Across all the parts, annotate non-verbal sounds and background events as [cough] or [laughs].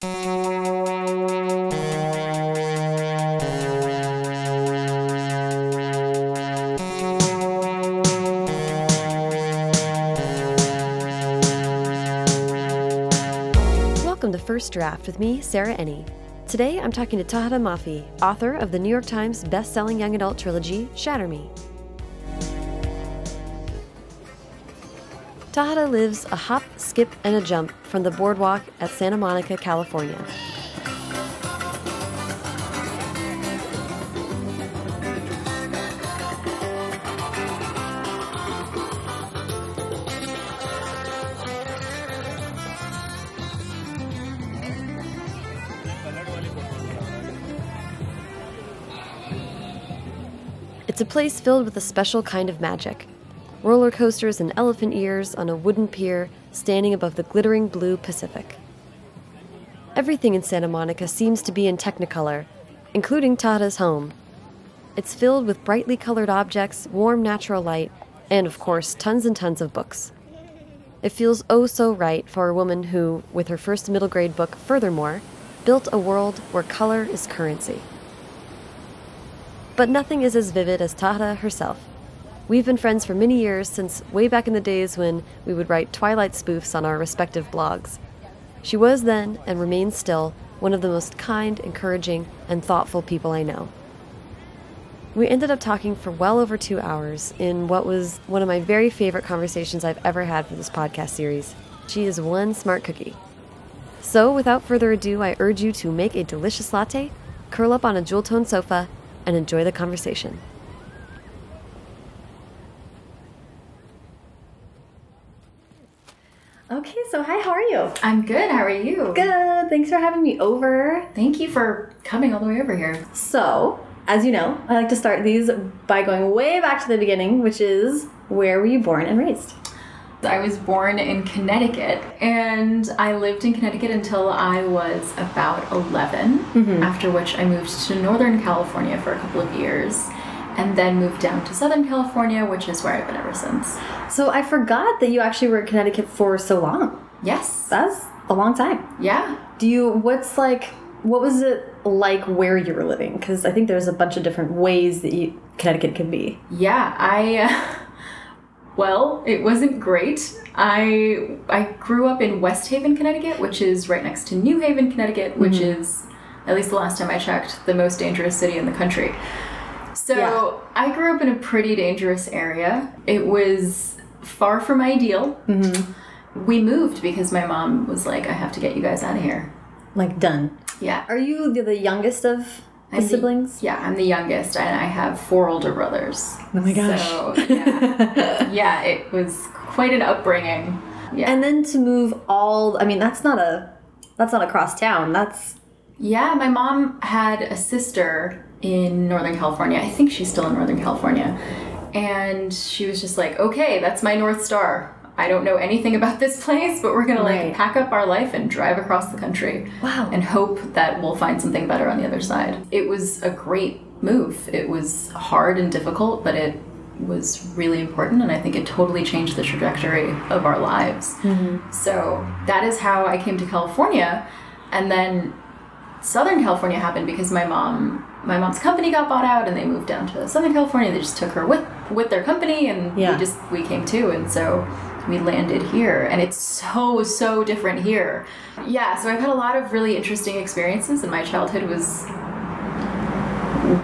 Welcome to First Draft with me, Sarah Enni. Today I'm talking to Tahereh Mafi, author of the New York Times best-selling young adult trilogy, Shatter Me. Tahada lives a hop, skip, and a jump from the boardwalk at Santa Monica, California. It's a place filled with a special kind of magic. Roller coasters and elephant ears on a wooden pier standing above the glittering blue Pacific. Everything in Santa Monica seems to be in Technicolor, including Tahereh's home. It's filled with brightly colored objects, warm natural light, and of course, tons and tons of books. It feels oh so right for a woman who, with her first middle grade book, Furthermore, built a world where color is currency. But nothing is as vivid as Tahada herself. We've been friends for many years since way back in the days when we would write Twilight spoofs on our respective blogs. She was then, and remains still, one of the most kind, encouraging, and thoughtful people I know. We ended up talking for well over two hours in what was one of my very favorite conversations I've ever had for this podcast series. She is one smart cookie. So, without further ado, I urge you to make a delicious latte, curl up on a jewel toned sofa, and enjoy the conversation. Okay, so hi, how are you? I'm good. How are you? Good. Thanks for having me over. Thank you for coming all the way over here. So, as you know, I like to start these by going way back to the beginning, which is where were you born and raised? I was born in Connecticut and I lived in Connecticut until I was about 11, mm-hmm. after which I moved to Northern California for a couple of years and then moved down to Southern California, which is where I've been ever since. So, I forgot that you actually were in Connecticut for so long. Yes. That's a long time. Yeah. Do you, what's like, what was it like where you were living? Because I think there's a bunch of different ways that you, Connecticut can be. Yeah, I uh, [laughs] well, it wasn't great. I I grew up in West Haven, Connecticut, which is right next to New Haven, Connecticut, which is at least the last time I checked, the most dangerous city in the country. So, Yeah. I grew up in a pretty dangerous area. It was far from ideal. We moved because my mom was like, "I have to get you guys out of here." Like, done. Yeah. Are you the, the youngest of the I'm the- siblings? Yeah, I'm the youngest, and I have four older brothers. Oh my gosh. So, [laughs] yeah, yeah, it was quite an upbringing. Yeah, And then to move all, I mean, that's not a, that's not across town. That's, yeah. My mom had a sister in Northern California. I think she's still in Northern California, and she was just like, "Okay, that's my north star." I don't know anything about this place, but we're gonna like pack up our life and drive across the country. Wow. And hope that we'll find something better on the other side. It was a great move. It was hard and difficult, but it was really important, and I think it totally changed the trajectory of our lives. Mm-hmm. So that is how I came to California, and then Southern California happened because my mom, my mom's company got bought out, and they moved down to Southern California. They just took her with with their company, and Yeah. we just we came too, and so we landed here, and it's so so different here. Yeah, so I've had a lot of really interesting experiences, and my childhood was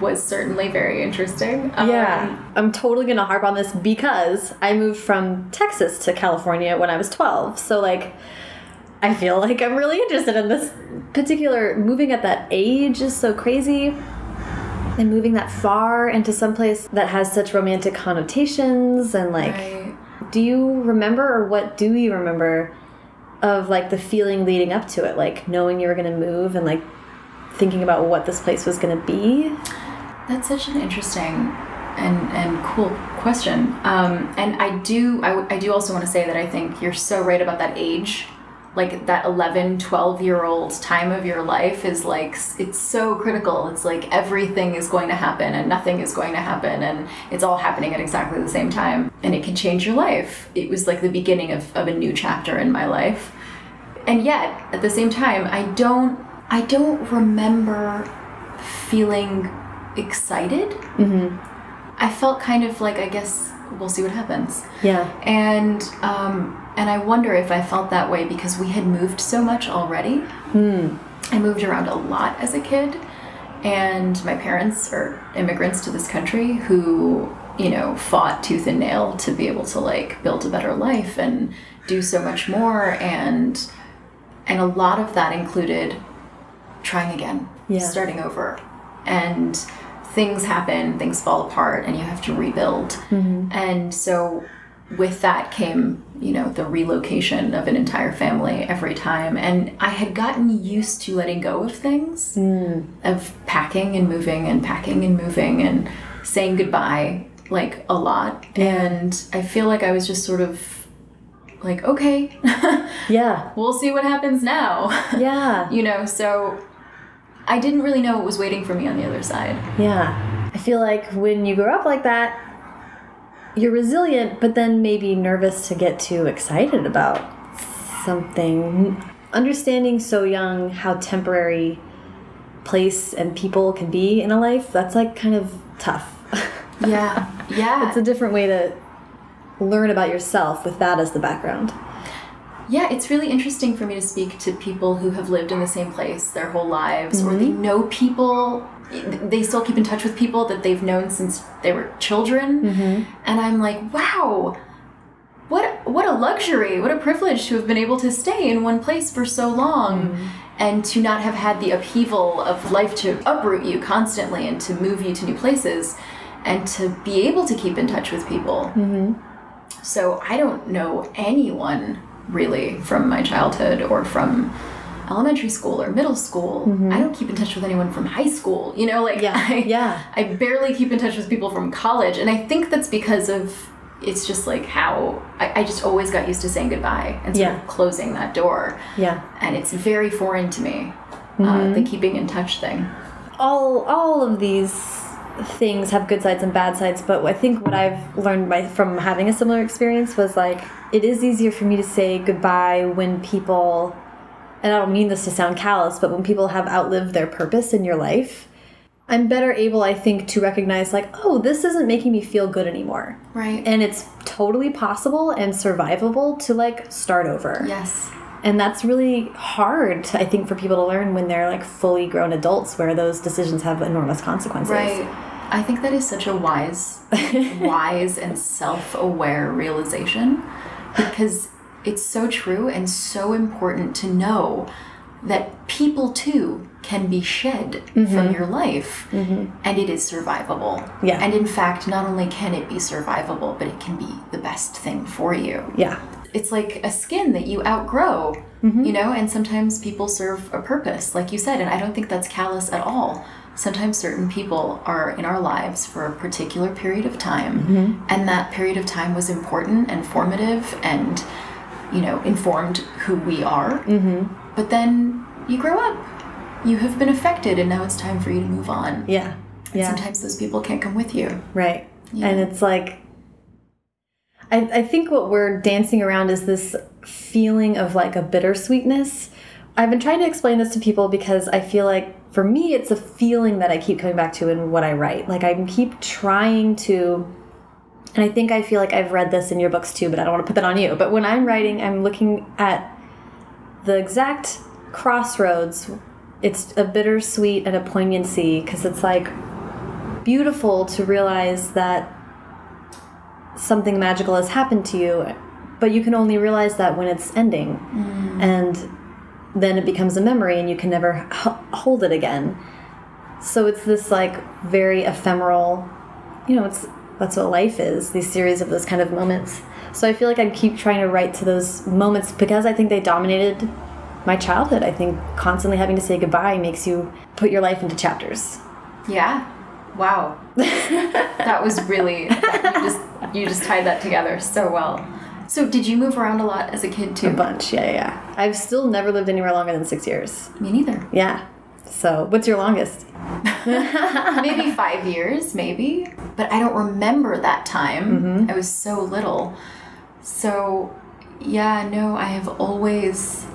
was certainly very interesting. Um, yeah. I'm totally going to harp on this because I moved from Texas to California when I was 12. So, like, I feel like I'm really interested in this particular moving at that age is so crazy. And moving that far into some place that has such romantic connotations and like Right. Do you remember or what do you remember of like the feeling leading up to it like knowing you were going to move and like thinking about what this place was going to be That's such an interesting and and cool question. Um, and I do I, I do also want to say that I think you're so right about that age. Like that 11, 12 year old time of your life is like it's so critical. It's like everything is going to happen and nothing is going to happen and it's all happening at exactly the same time and it can change your life. It was like the beginning of, of a new chapter in my life and yet at the same time I don't I don't remember feeling excited. Mm-hmm. I felt kind of like I guess we'll see what happens. Yeah. And um, and I wonder if I felt that way because we had moved so much already. Hmm. I moved around a lot as a kid, and my parents are immigrants to this country who you know fought tooth and nail to be able to like build a better life and do so much more and and a lot of that included trying again Yeah. starting over and things happen things fall apart and you have to rebuild Mm-hmm. and so with that came you know the relocation of an entire family every time and i had gotten used to letting go of things Mm. of packing and moving and packing and moving and saying goodbye like a lot and i feel like i was just sort of like okay [laughs] Yeah. we'll see what happens now [laughs] Yeah. you know so i didn't really know what was waiting for me on the other side Yeah. I feel like when you grow up like that, you're resilient, but then maybe nervous to get too excited about something. Understanding so young how temporary place and people can be in a life, that's like kind of tough. [laughs] yeah yeah it's a different way to learn about yourself with that as the background. Yeah, it's really interesting for me to speak to people who have lived in the same place their whole lives, or Mm-hmm. they know people, they still keep in touch with people that they've known since they were children. Mm-hmm. And I'm like, wow, what, what a luxury, what a privilege to have been able to stay in one place for so long. Mm-hmm. And to not have had the upheaval of life to uproot you constantly and to move you to new places, and to be able to keep in touch with people. So I don't know anyone really from my childhood or from elementary school or middle school. I don't keep in touch with anyone from high school. You know, like. Yeah, [laughs] I, yeah. I barely keep in touch with people from college, and I think that's because of it's just like how I, I just always got used to saying goodbye and sort Yeah. of closing that door, Yeah. and it's very foreign to me. Uh, Mm-hmm. the keeping in touch thing. all all of these things have good sides and bad sides but i think what i've learned by from having a similar experience was like it is easier for me to say goodbye when people and i don't mean this to sound callous but when people have outlived their purpose in your life i'm better able i think to recognize like oh this isn't making me feel good anymore Right. and it's totally possible and survivable to like start over yes. and that's really hard, I think, for people to learn when they're like fully grown adults, where those decisions have enormous consequences. Right. I think that is such a wise, [laughs] wise and self-aware realization because it's so true and so important to know that people too can be shed from mm-hmm. your life mm-hmm. and it is survivable. Yeah. And in fact, not only can it be survivable, but it can be the best thing for you Yeah. it's like a skin that you outgrow, mm-hmm. you know, and sometimes people serve a purpose, like you said, and I don't think that's callous at all. Sometimes certain people are in our lives for a particular period of time, and that period of time was important and formative and, you know, informed who we are. Mm-hmm. But then you grow up, you have been affected, and now it's time for you to move on. Yeah. Yeah. Sometimes those people can't come with you. Right. Yeah. And it's like, I, I think what we're dancing around is this feeling of like a bittersweetness. I've been trying to explain this to people because I feel like for me, it's a feeling that I keep coming back to in what I write. Like I keep trying to, and I think I feel like I've read this in your books too, but I don't want to put that on you. But when I'm writing, I'm looking at the exact crossroads. It's a bittersweet and a poignancy because it's like beautiful to realize that something magical has happened to you, but you can only realize that when it's ending. Mm. And then it becomes a memory and you can never h- hold it again. So it's this like very ephemeral, you know, it's that's what life is, these series of those kind of moments. So I feel like I keep trying to write to those moments because I think they dominated my childhood. I think constantly having to say goodbye makes you put your life into chapters. Yeah. Wow. [laughs] that was really you just you just tied that together so well. So did you move around a lot as a kid too? A bunch, yeah, yeah, yeah. I've still never lived anywhere longer than six years. Me neither. Yeah. So, what's your longest? [laughs] maybe [laughs] five years, maybe. But I don't remember that time. Mm-hmm. I was so little. So, yeah, no, I have always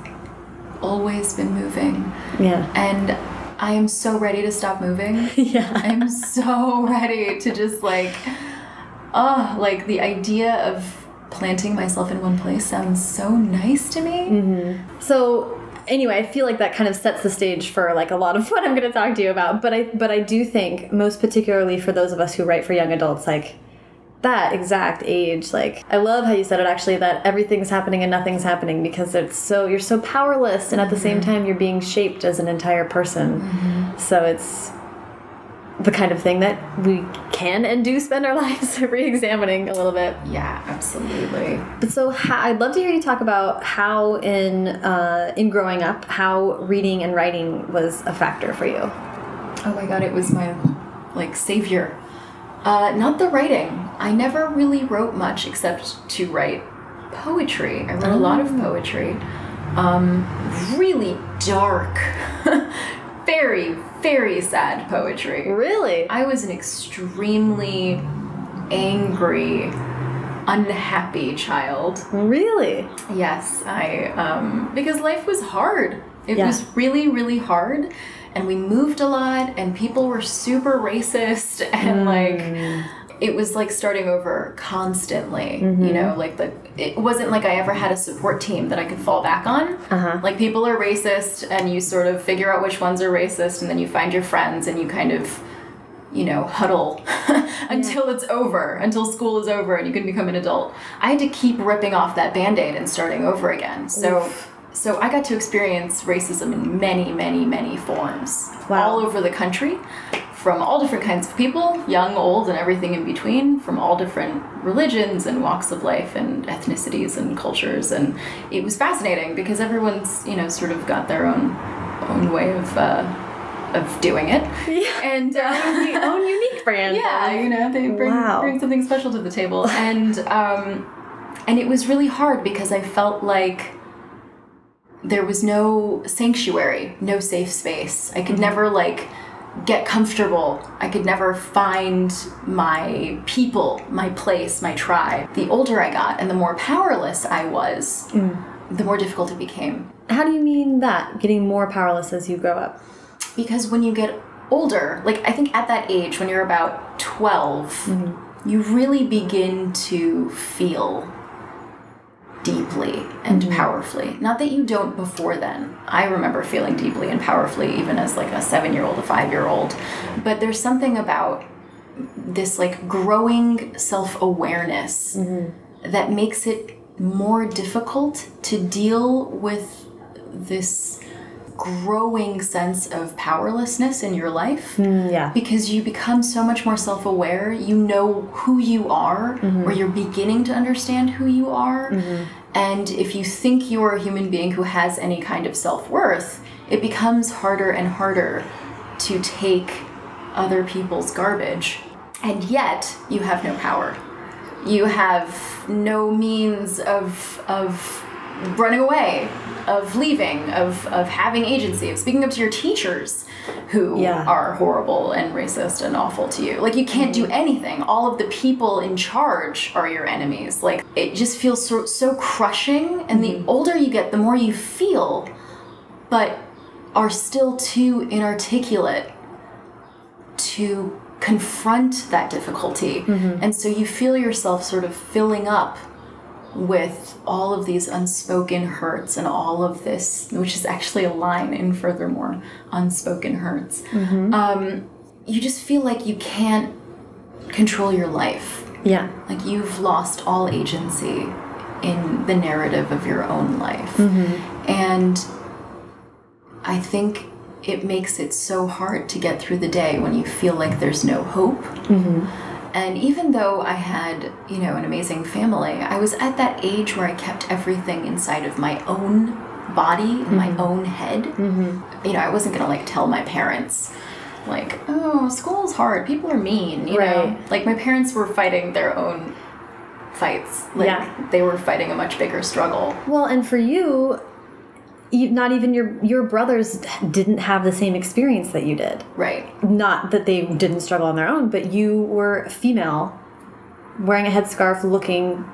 always been moving. Yeah. And I am so ready to stop moving. [laughs] Yeah. I'm so ready to just like, oh, like the idea of planting myself in one place sounds so nice to me. Mm-hmm. So anyway, I feel like that kind of sets the stage for like a lot of [laughs] what I'm going to talk to you about. But I but I do think most particularly for those of us who write for young adults, like that exact age, like I love how you said it actually that everything's happening and nothing's happening because it's so you're so powerless and at the same mm-hmm. time you're being shaped as an entire person. Mm-hmm. So it's the kind of thing that we can and do spend our [laughs] lives re-examining a little bit. Yeah, absolutely. But so how, I'd love to hear you talk about how in uh, in growing up, how reading and writing was a factor for you. Oh my god, it was my like savior. Uh, not the writing. I never really wrote much except to write poetry. I wrote a lot of poetry. Um, really dark, [laughs] very, very sad poetry. Really? I was an extremely angry, unhappy child. Really? Yes, I um because life was hard. It Yeah. was really really hard and we moved a lot and people were super racist [laughs] and like it was like starting over constantly, you know, like the it wasn't like I ever had a support team that I could fall back on. Uh-huh. Like people are racist and you sort of figure out which ones are racist and then you find your friends and you kind of you know, huddle [laughs] until it's over, until school is over and you can become an adult. I had to keep ripping off that band-aid and starting over again. So so I got to experience racism in many, many, many forms. Wow. All over the country, from all different kinds of people, young, old, and everything in between, from all different religions and walks of life and ethnicities and cultures. And it was fascinating because everyone's, you know, sort of got their own own way of uh, of doing it. Yeah. And uh, own unique brand. yeah, you know, they bring Wow. bring something special to the table, and um, and it was really hard because I felt like there was no sanctuary, no safe space. I could never like get comfortable. I could never find my people, my place, my tribe. The older I got and the more powerless I was, mm. the more difficult it became. How do you mean that? Getting more powerless as you grow up? because when you get older like i think at that age when you're about 12 mm-hmm. you really begin to feel deeply and mm-hmm. powerfully. Not that you don't before then. I remember feeling deeply and powerfully even as like a seven year old a five year old but there's something about this like growing self-awareness mm-hmm. that makes it more difficult to deal with this growing sense of powerlessness in your life mm, Yeah. because you become so much more self aware. You know who you are, mm-hmm. or you're beginning to understand who you are. Mm-hmm. And if you think you're a human being who has any kind of self worth, it becomes harder and harder to take other people's garbage. And yet, you have no power. You have no means of, of running away, of leaving, of, of having agency, of speaking up to your teachers who Yeah. are horrible and racist and awful to you. Like, you can't do anything. All of the people in charge are your enemies. Like, it just feels so, so crushing. And the mm-hmm. older you get, the more you feel, but are still too inarticulate to confront that difficulty. Mm-hmm. And so you feel yourself sort of filling up with all of these unspoken hurts and all of this, which is actually a line in Furthermore, unspoken hurts. Mm-hmm. Um, you just feel like you can't control your life. Yeah. Like you've lost all agency in the narrative of your own life. Mm-hmm. And I think it makes it so hard to get through the day when you feel like there's no hope. Mm-hmm. And even though I had, you know, an amazing family, I was at that age where I kept everything inside of my own body, in my mm-hmm. own head. Mm-hmm. You know, I wasn't gonna like tell my parents, like, oh, school's hard, people are mean, you know? Like my parents were fighting their own fights. Like Yeah. they were fighting a much bigger struggle. Well, and for you, you, not even your your brothers didn't have the same experience that you did. Right. Not that they didn't struggle on their own, but you were female, wearing a headscarf, looking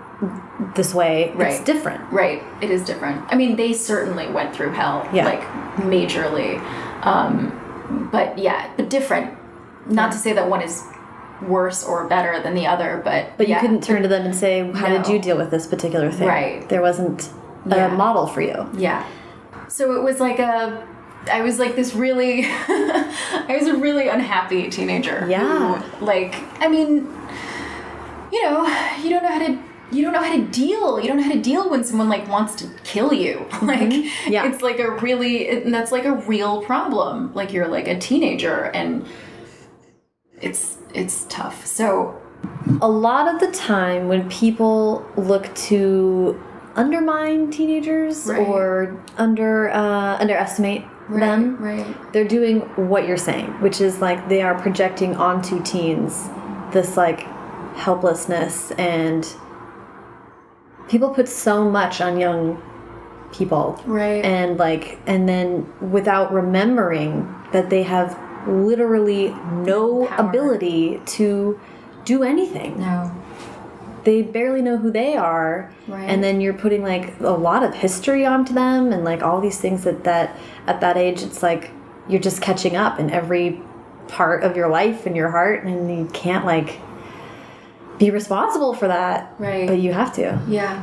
this way. Right. It's different. Right. It is different. I mean, they certainly went through hell, Yeah. like majorly. Um, but yeah, but different. Not to say that one is worse or better than the other, but But yeah. you couldn't turn to them and say, "How did you deal with this particular thing?" Right. There wasn't a Yeah. model for you. Yeah. So it was like a. I was like this really. [laughs] I was a really unhappy teenager. Yeah. who, like, I mean, you know, you don't know how to. You don't know how to deal. You don't know how to deal when someone like wants to kill you. [laughs] Like, Mm-hmm. Yeah. it's like a really, and that's like a real problem. Like you're like a teenager, and it's it's tough. So A lot of the time, when people look to undermine teenagers Right. or under uh, underestimate them, right, they're doing what you're saying, which is like they are projecting onto teens this like helplessness and people put so much on young people. Right, and like and then without remembering that they have literally no Power. ability to do anything. No, they barely know who they are Right. and then you're putting like a lot of history onto them and like all these things that that at that age it's like you're just catching up in every part of your life and your heart and you can't like be responsible for that Right. but you have to Yeah.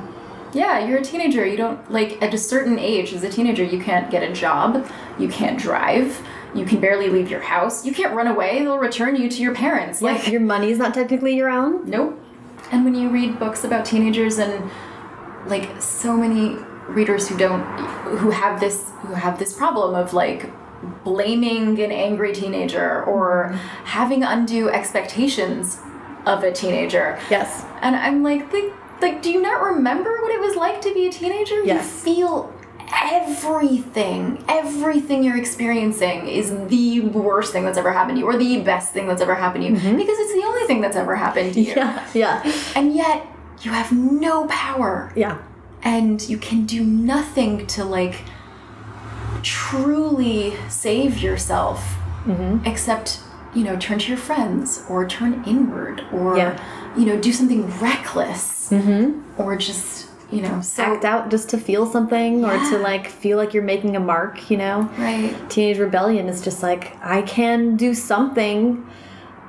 Yeah, you're a teenager. You don't, like, at a certain age as a teenager, you can't get a job. You can't drive. You can barely leave your house. You can't run away. They'll return you to your parents. like Like, your money's not technically your own nope. And when you read books about teenagers and, like, so many readers who don't, who have this, who have this problem of, like, blaming an angry teenager or mm-hmm. having undue expectations of a teenager. yes And I'm like, like, like, do you not remember what it was like to be a teenager? Yes. You feel everything, everything you're experiencing is the worst thing that's ever happened to you, or the best thing that's ever happened to you, because it's the only thing that's ever happened to you. Yeah yeah And yet, you have no power, yeah and you can do nothing to like truly save yourself, Mm-hmm. except you know turn to your friends or turn inward or Yeah. you know do something reckless mm-hmm. or just you know so act out just to feel something or to like feel like you're making a mark you know? Right. Teenage rebellion is just like i can do something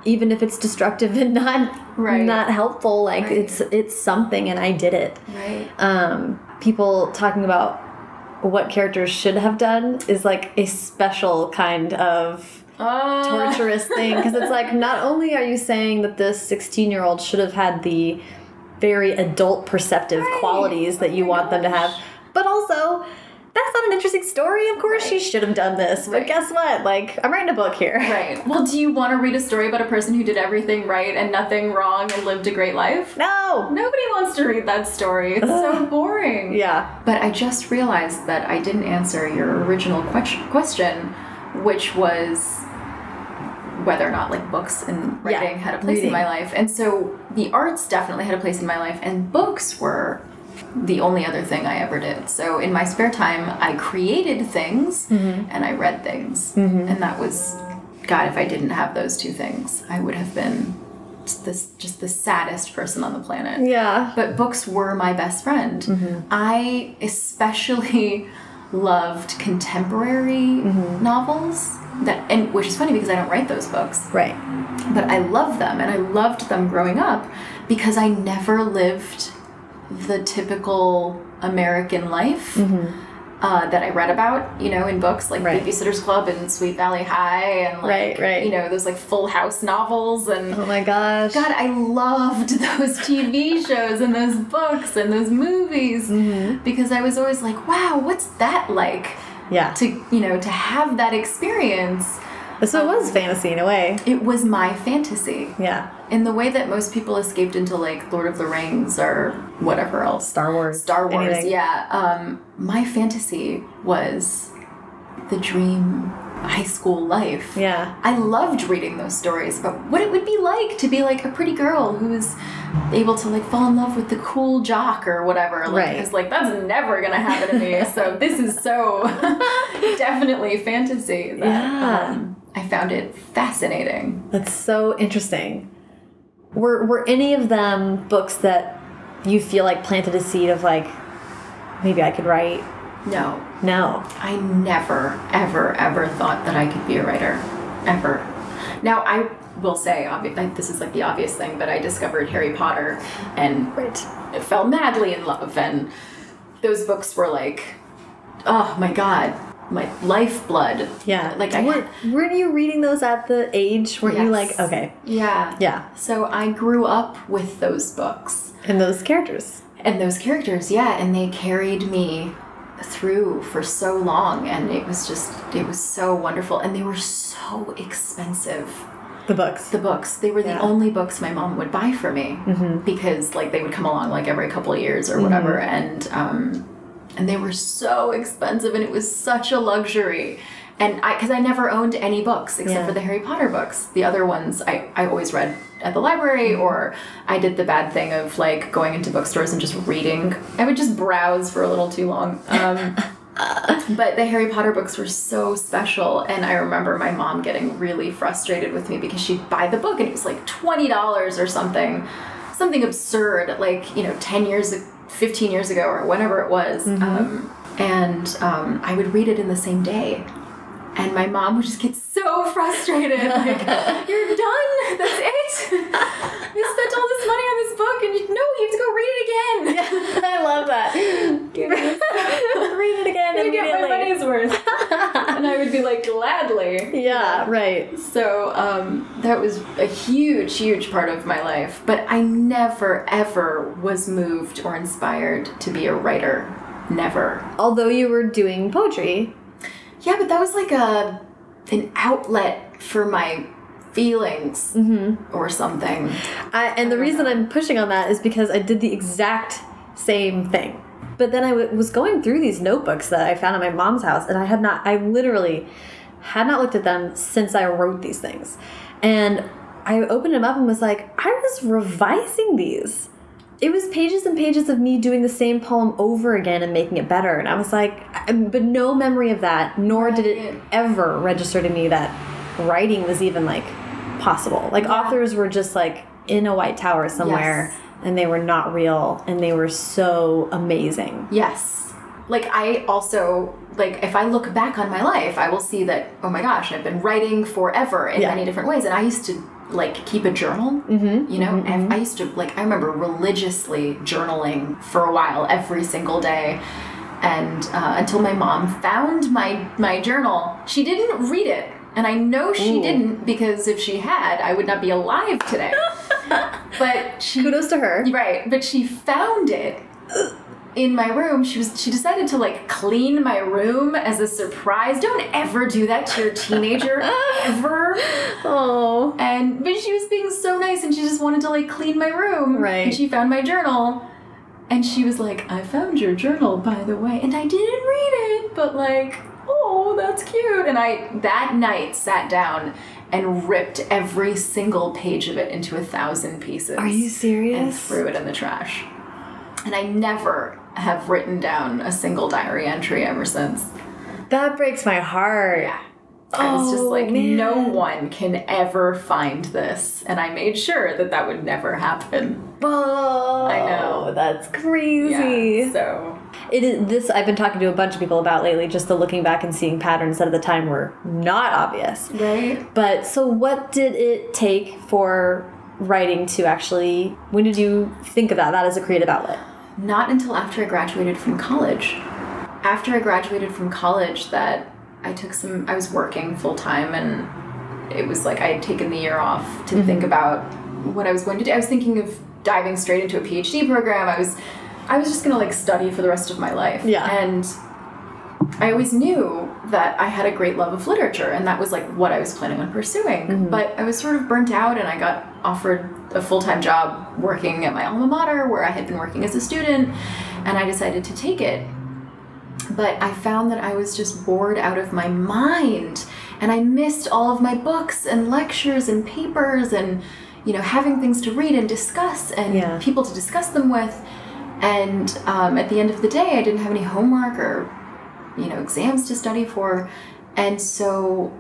even if it's destructive [laughs] and not Right. not helpful like Right. it's it's something and i did it. Right. Um people talking about what characters should have done is like a special kind of uh, torturous thing because it's like [laughs] not only are you saying that this 16 year old should have had the very adult perceptive Right. qualities that you Oh want them to have. but also that's not an interesting story. Of course she should have done this but Right. guess what? Like i'm writing a book here. Right. Well do you want to read a story about a person who did everything right and nothing wrong and lived a great life? No. Nobody wants to read that story. It's so boring. Yeah. But I just realized that I didn't answer your original que- question, which was whether or not like books and Yeah, writing had a place reading. in my life. And so the arts definitely had a place in my life, and books were the only other thing I ever did. So in my spare time, I created things Mm-hmm. and I read things. Mm-hmm. And that was, God, if I didn't have those two things, I would have been this just the saddest person on the planet yeah but books were my best friend. Mm-hmm. I especially [laughs] loved contemporary mm-hmm. novels that and which is funny because I don't write those books, right but I love them and I loved them growing up because I never lived the typical American life. Uh, that I read about, you know, in books like Right. Babysitter's Club and Sweet Valley High, and like, Right, right. you know, those like Full House novels, and oh my gosh God, I loved [laughs] those TV shows and those books and those movies Mm-hmm. because I was always like, wow, what's that like yeah to, you know, to have that experience? so it was fantasy in a way It was my fantasy. yeah In the way that most people escaped into like Lord of the Rings or whatever else. star wars Star Wars, anything. yeah. Um, my fantasy was the dream high school life. yeah I loved reading those stories about what it would be like to be like a pretty girl who's able to like fall in love with the cool jock or whatever. Like, Right. It's like that's never gonna happen to me. [laughs] so this is so [laughs] definitely fantasy. That, Yeah. um, I found it fascinating. That's so interesting. Were were any of them books that you feel like planted a seed of like maybe I could write? No, No. I never, ever, ever thought that I could be a writer, ever. Now I will say, obvi- like, this is like the obvious thing, but I discovered Harry Potter and Right. fell madly in love, and those books were like, oh my god, my lifeblood. Yeah. like I Were, weren't you reading those at the age? Weren't you like okay? yeah, Yeah. So I grew up with those books. And those characters. And those characters, yeah, and they carried me through for so long and it was just it was so wonderful. And they were so expensive. The books. the books. They were the only books my mom would buy for me because like they would come along like every couple of years or whatever. And um and they were so expensive and it was such a luxury and I because I never owned any books except Yeah. for the Harry Potter books. The other ones I I always read at the library or I did the bad thing of like going into bookstores and just reading. I would just browse for a little too long um [laughs] but the Harry Potter books were so special, and I remember my mom getting really frustrated with me because she'd buy the book and it was like twenty dollars or something, something absurd, like you know, ten years, fifteen years ago, or whenever it was, um, and um, I would read it in the same day. And my mom would just get so frustrated, like, [laughs] "You're done. That's it. [laughs] You spent all this money on this book, and you, no, you have to go read it again." [laughs] Yeah, I love that. Read it again to get my money's worth. and I would be like, gladly. Yeah, right. So um, that was a huge, huge part of my life. But I never, ever was moved or inspired to be a writer. Never. Although you were doing poetry. Yeah, but that was like a an outlet for my feelings mm-hmm. or something. I, and the reason I'm pushing on that is because I did the exact same thing. But then I w was going through these notebooks that I found at my mom's house, and I had not, I literally had not looked at them since I wrote these things. And I opened them up and was like, I was revising these. It was pages and pages of me doing the same poem over again and making it better. And I was like, but no memory of that, nor did it ever register to me that writing was even like possible. Like authors were just like in a white tower somewhere Yes. and they were not real and they were so amazing. Yes. Like I also like if I look back on my life, I will see that oh my gosh, I've been writing forever in Yeah. many different ways, and I used to like keep a journal. Mm-hmm, you know, and I used to like I remember religiously journaling for a while every single day. And uh, until my mom found my my journal, she didn't read it, and I know she Ooh. didn't because if she had, I would not be alive today. [laughs] but she Kudos to her. Right, but she found it in my room. She was she decided to like clean my room as a surprise. Don't ever do that to your teenager [laughs] ever. Oh. And but she was being so nice and she just wanted to like clean my room. Right. And she found my journal. And she was like, I found your journal, by the way. And I didn't read it, but like, oh, that's cute. And I that night sat down and ripped every single page of it into a thousand pieces Are you serious? and threw it in the trash. And I never have written down a single diary entry ever since. That breaks my heart. Yeah. I was just Oh, like, no one can ever find this. And I made sure that that would never happen. Oh, I know. That's crazy. Yeah. So, It is this I've been talking to a bunch of people about lately, just the looking back and seeing patterns that at the time were not obvious. right? But so what did it take for writing to actually when did you think of that that as a creative outlet? Not until after I graduated from college. After I graduated from college, that I took some, I was working full time and it was like I had taken the year off to mm-hmm. think about what I was going to do. I was thinking of diving straight into a PhD program. I was, I was just gonna like study for the rest of my life. Yeah. And I always knew that I had a great love of literature and that was like what I was planning on pursuing. Mm-hmm. But I was sort of burnt out and I got offered a full time job working at my alma mater where I had been working as a student and I decided to take it. But I found that I was just bored out of my mind and I missed all of my books and lectures and papers and you know having things to read and discuss and Yeah. people to discuss them with. And um, at the end of the day, I didn't have any homework or you know exams to study for and so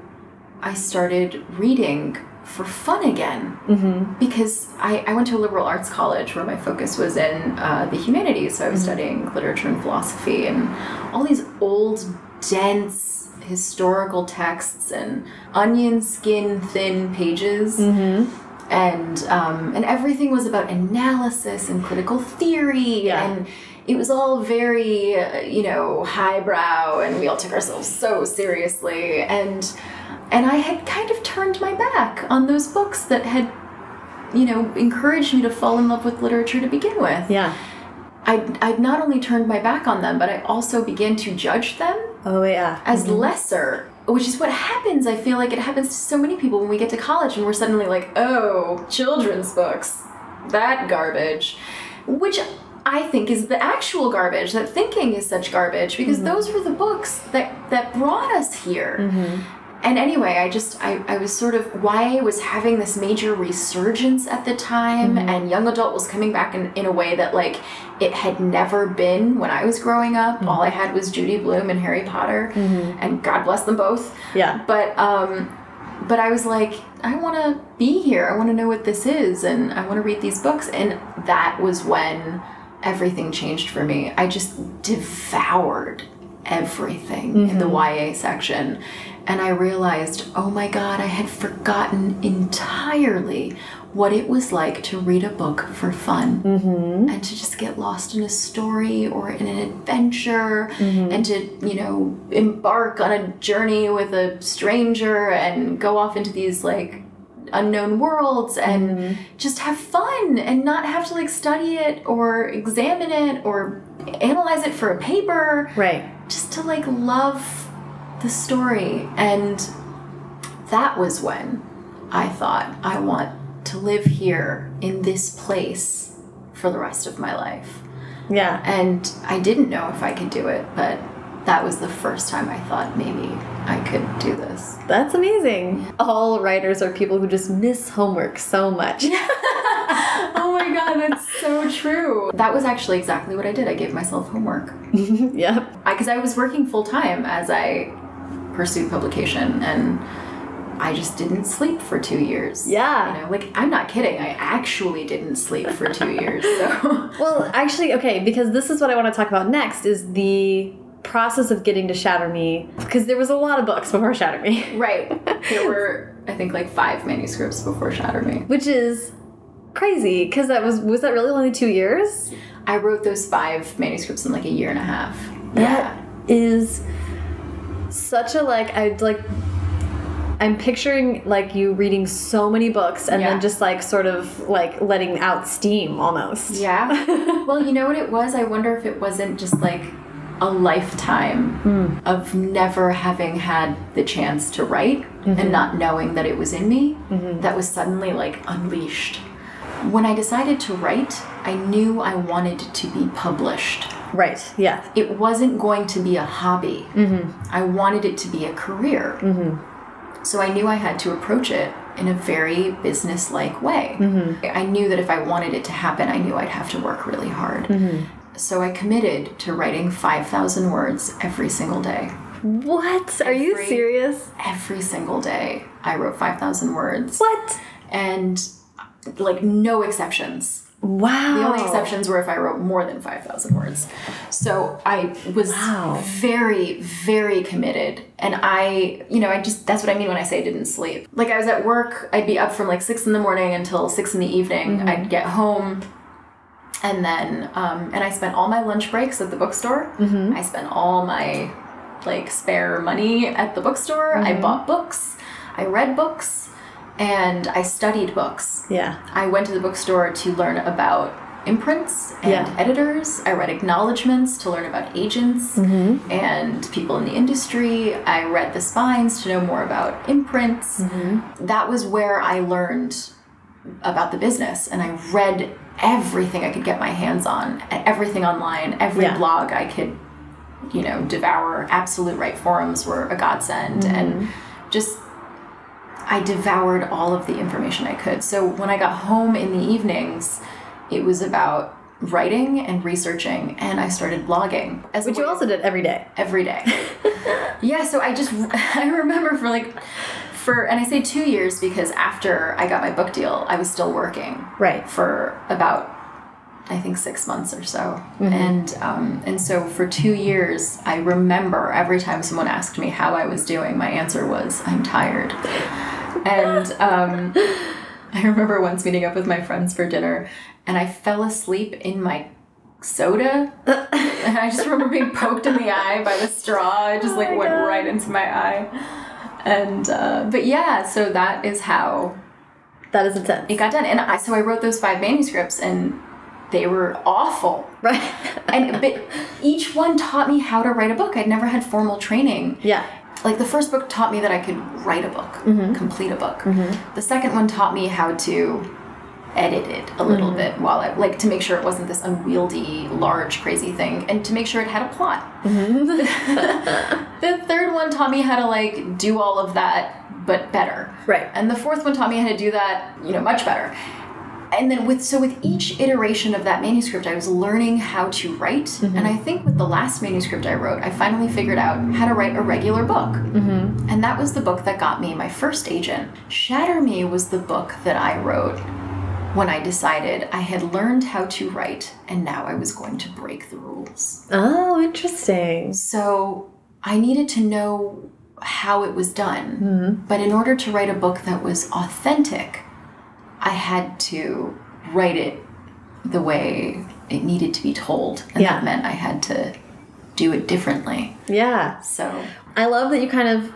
i started reading for fun again mm-hmm. because I, I went to a liberal arts college where my focus was in uh, the humanities so i was mm-hmm. studying literature and philosophy and all these old dense historical texts and onion skin thin pages mm-hmm. and um, and everything was about analysis and critical theory Yeah. and it was all very uh, you know highbrow and we all took ourselves so seriously and and I had kind of turned my back on those books that had you know encouraged me to fall in love with literature to begin with. Yeah. I'd, I'd not only turned my back on them but I also began to judge them Oh yeah. as mm-hmm. lesser which is what happens i feel like it happens to so many people when we get to college and we're suddenly like oh children's books that garbage which i think is the actual garbage that thinking is such garbage because mm-hmm. those were the books that that brought us here mm-hmm. And anyway i just I, I was sort of YA was having this major resurgence at the time mm-hmm. and young adult was coming back in, in a way that like it had never been when i was growing up. Mm-hmm. All i had was judy blume and harry potter. Mm-hmm. And god bless them both. Yeah. but um but i was like i want to be here. I want to know what this is and i want to read these books. And that was when everything changed for me. I just devoured everything in the mm-hmm. YA section. And I realized, oh my god, I had forgotten entirely what it was like to read a book for fun mm-hmm. and to just get lost in a story or in an adventure mm-hmm. and to, you know, embark on a journey with a stranger and go off into these like unknown worlds and mm-hmm. just have fun and not have to like study it or examine it or analyze it for a paper Right. just to like love the story and that was when i thought i want to live here in this place for the rest of my life Yeah. and i didn't know if i could do it but that was the first time i thought maybe i could do this That's amazing. All writers are people who just miss homework so much. [laughs] oh my god that's so true that was actually exactly what i did i gave myself homework [laughs] yep. because I, was working full time as I pursued publication, and I just didn't sleep for two years. Yeah. you know, like I'm not kidding. I actually didn't sleep for two years. So [laughs] Well, actually, okay, because this is what I want to talk about next is the process of getting to Shatter Me because there was a lot of books before [laughs] Shatter Me, right, there [laughs] were I think like five manuscripts before Shatter Me. which is crazy because that was was that really only 2 years? I wrote those five manuscripts in like a year and a half. Yeah, is such a like I like I'm picturing like you reading so many books and Yeah. then just like sort of like letting out steam almost. Yeah. [laughs] well, you know what it was? I wonder if it wasn't just like a lifetime hmm. of never having had the chance to write and mm-hmm. not knowing that it was in me mm-hmm. that was suddenly like unleashed. When I decided to write, I knew I wanted to be published. Right. Yeah. It wasn't going to be a hobby. Mm-hmm. I wanted it to be a career. So I knew I had to approach it in a very business-like way. I knew that if I wanted it to happen, I knew I'd have to work really hard. So I committed to writing 5,000 words every single day. What? Are you serious? Every single day, I wrote 5,000 words. What? And like no exceptions. Wow. The only exceptions were if I wrote more than 5,000 words. So I was Wow. very, very committed. And I, you know, I just, that's what I mean when I say I didn't sleep. Like I was at work, I'd be up from like six in the morning until six in the evening. Mm-hmm. I'd get home. And then, um, and I spent all my lunch breaks at the bookstore. I spent all my like spare money at the bookstore. I bought books. I read books. And I studied books. Yeah. I went to the bookstore to learn about imprints and Yeah. editors. I read acknowledgments to learn about agents Mm-hmm. and people in the industry. I read the spines to know more about imprints. Mm-hmm. That was where I learned about the business and I read everything I could get my hands on, everything online, every Yeah. blog I could, you know, devour. Absolute Write forums were a godsend Mm-hmm. and just I devoured all of the information I could. So when I got home in the evenings, it was about writing and researching, and I started blogging. As Which you also did every day. every day. [laughs] yeah, so I just [laughs] I remember for like for and I say two years because after I got my book deal, I was still working Right. for about I think six months or so, Mm-hmm. and um, and so for two years, I remember every time someone asked me how I was doing, my answer was I'm tired, and um, I remember once meeting up with my friends for dinner, and I fell asleep in my soda, and I just remember being poked in the eye by the straw. It just like Oh my went God. right into my eye, and uh, but yeah, so that is how That is intense. it got done. And I so I wrote those five manuscripts and they were awful. Right. And but each one taught me how to write a book. I'd never had formal training. yeah. Like the first book taught me that I could write a book, complete a book. The second one taught me how to edit it a little mm-hmm. bit while I like to make sure it wasn't this unwieldy, large, crazy thing, and to make sure it had a plot. Mm-hmm. [laughs] the third one taught me how to like do all of that, but better. Right. And the fourth one taught me how to do that, you know, much better. And then with so with each iteration of that manuscript, I was learning how to write. Mm-hmm. And I think with the last manuscript I wrote, I finally figured out how to write a regular book. Mm-hmm. And that was the book that got me my first agent. Shatter Me was the book that I wrote when I decided I had learned how to write and now I was going to break the rules. Oh, interesting. So I needed to know how it was done. Mm-hmm. But in order to write a book that was authentic, I had to write it the way it needed to be told. And Yeah. that meant I had to do it differently. Yeah. So I love that you kind of